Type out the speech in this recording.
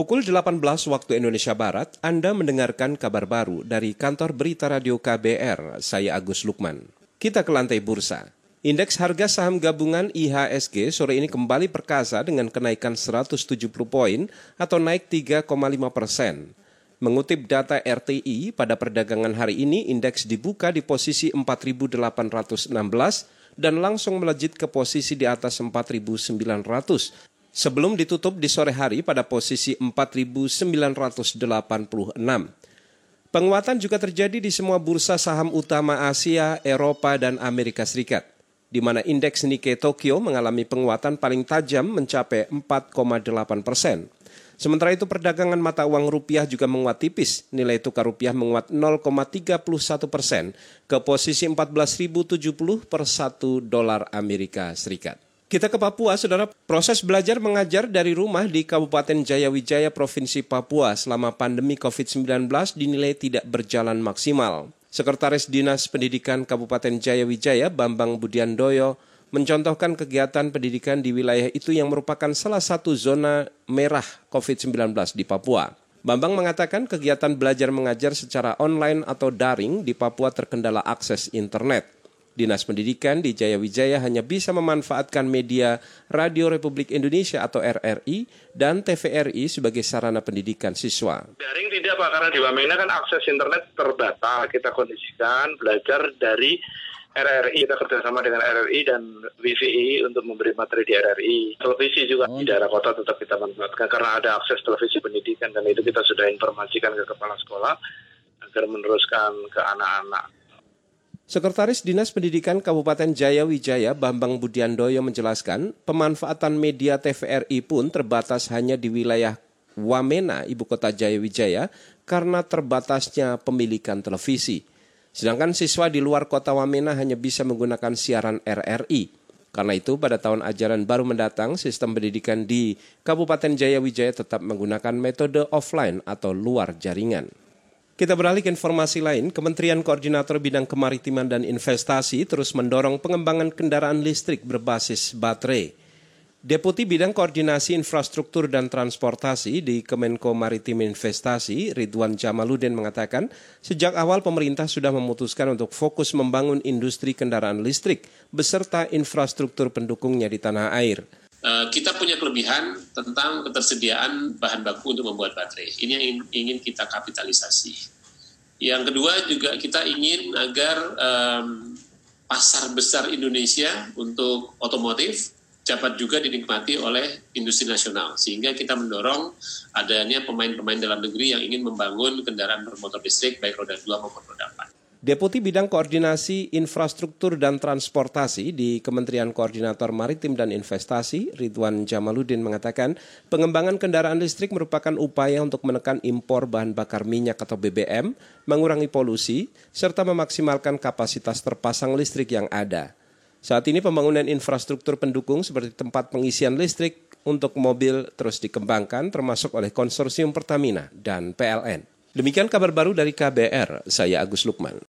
Pukul 18 waktu Indonesia Barat, Anda mendengarkan kabar baru dari kantor berita radio KBR, saya Agus Lukman. Kita ke lantai bursa. Indeks harga saham gabungan IHSG sore ini kembali perkasa dengan kenaikan 170 poin atau naik 3,5 persen. Mengutip data RTI, pada perdagangan hari ini indeks dibuka di posisi 4.816 dan langsung melejit ke posisi di atas 4.900 sebelum ditutup di sore hari pada posisi 4.986. Penguatan juga terjadi di semua bursa saham utama Asia, Eropa, dan Amerika Serikat, di mana indeks Nikkei Tokyo mengalami penguatan paling tajam mencapai 4,8 persen. Sementara itu perdagangan mata uang rupiah juga menguat tipis. Nilai tukar rupiah menguat 0,31 persen ke posisi 14.070 per 1 dolar Amerika Serikat. Kita ke Papua, saudara. Proses belajar mengajar dari rumah di Kabupaten Jayawijaya, Provinsi Papua selama pandemi COVID-19 dinilai tidak berjalan maksimal. Sekretaris Dinas Pendidikan Kabupaten Jayawijaya, Bambang Budiandoyo, mencontohkan kegiatan pendidikan di wilayah itu yang merupakan salah satu zona merah COVID-19 di Papua. Bambang mengatakan kegiatan belajar mengajar secara online atau daring di Papua terkendala akses internet. Dinas Pendidikan di Jayawijaya hanya bisa memanfaatkan media Radio Republik Indonesia atau RRI dan TVRI sebagai sarana pendidikan siswa. Daring tidak Pak, karena di Wamena kan akses internet terbatas. Kita kondisikan belajar dari RRI kita kerjasama dengan RRI dan WVI untuk memberi materi di RRI. Televisi juga oh. di daerah kota tetap kita manfaatkan karena ada akses televisi pendidikan dan itu kita sudah informasikan ke kepala sekolah agar meneruskan ke anak-anak. Sekretaris Dinas Pendidikan Kabupaten Jaya Wijaya Bambang Budiandoyo menjelaskan, pemanfaatan media TVRI pun terbatas hanya di wilayah Wamena, ibu kota Jaya Wijaya, karena terbatasnya pemilikan televisi. Sedangkan siswa di luar kota Wamena hanya bisa menggunakan siaran RRI. Karena itu pada tahun ajaran baru mendatang sistem pendidikan di Kabupaten Jayawijaya tetap menggunakan metode offline atau luar jaringan. Kita beralih ke informasi lain, Kementerian Koordinator Bidang Kemaritiman dan Investasi terus mendorong pengembangan kendaraan listrik berbasis baterai. Deputi Bidang Koordinasi Infrastruktur dan Transportasi di Kemenko Maritim Investasi, Ridwan Jamaludin mengatakan, sejak awal pemerintah sudah memutuskan untuk fokus membangun industri kendaraan listrik beserta infrastruktur pendukungnya di tanah air. Uh, kita punya kelebihan tentang ketersediaan bahan baku untuk membuat baterai. Ini yang ingin kita kapitalisasi. Yang kedua juga kita ingin agar um, pasar besar Indonesia untuk otomotif dapat juga dinikmati oleh industri nasional sehingga kita mendorong adanya pemain-pemain dalam negeri yang ingin membangun kendaraan bermotor listrik baik roda 2 maupun roda 4. Deputi Bidang Koordinasi Infrastruktur dan Transportasi di Kementerian Koordinator Maritim dan Investasi, Ridwan Jamaludin mengatakan, pengembangan kendaraan listrik merupakan upaya untuk menekan impor bahan bakar minyak atau BBM, mengurangi polusi, serta memaksimalkan kapasitas terpasang listrik yang ada. Saat ini pembangunan infrastruktur pendukung seperti tempat pengisian listrik untuk mobil terus dikembangkan termasuk oleh konsorsium Pertamina dan PLN. Demikian kabar baru dari KBR, saya Agus Lukman.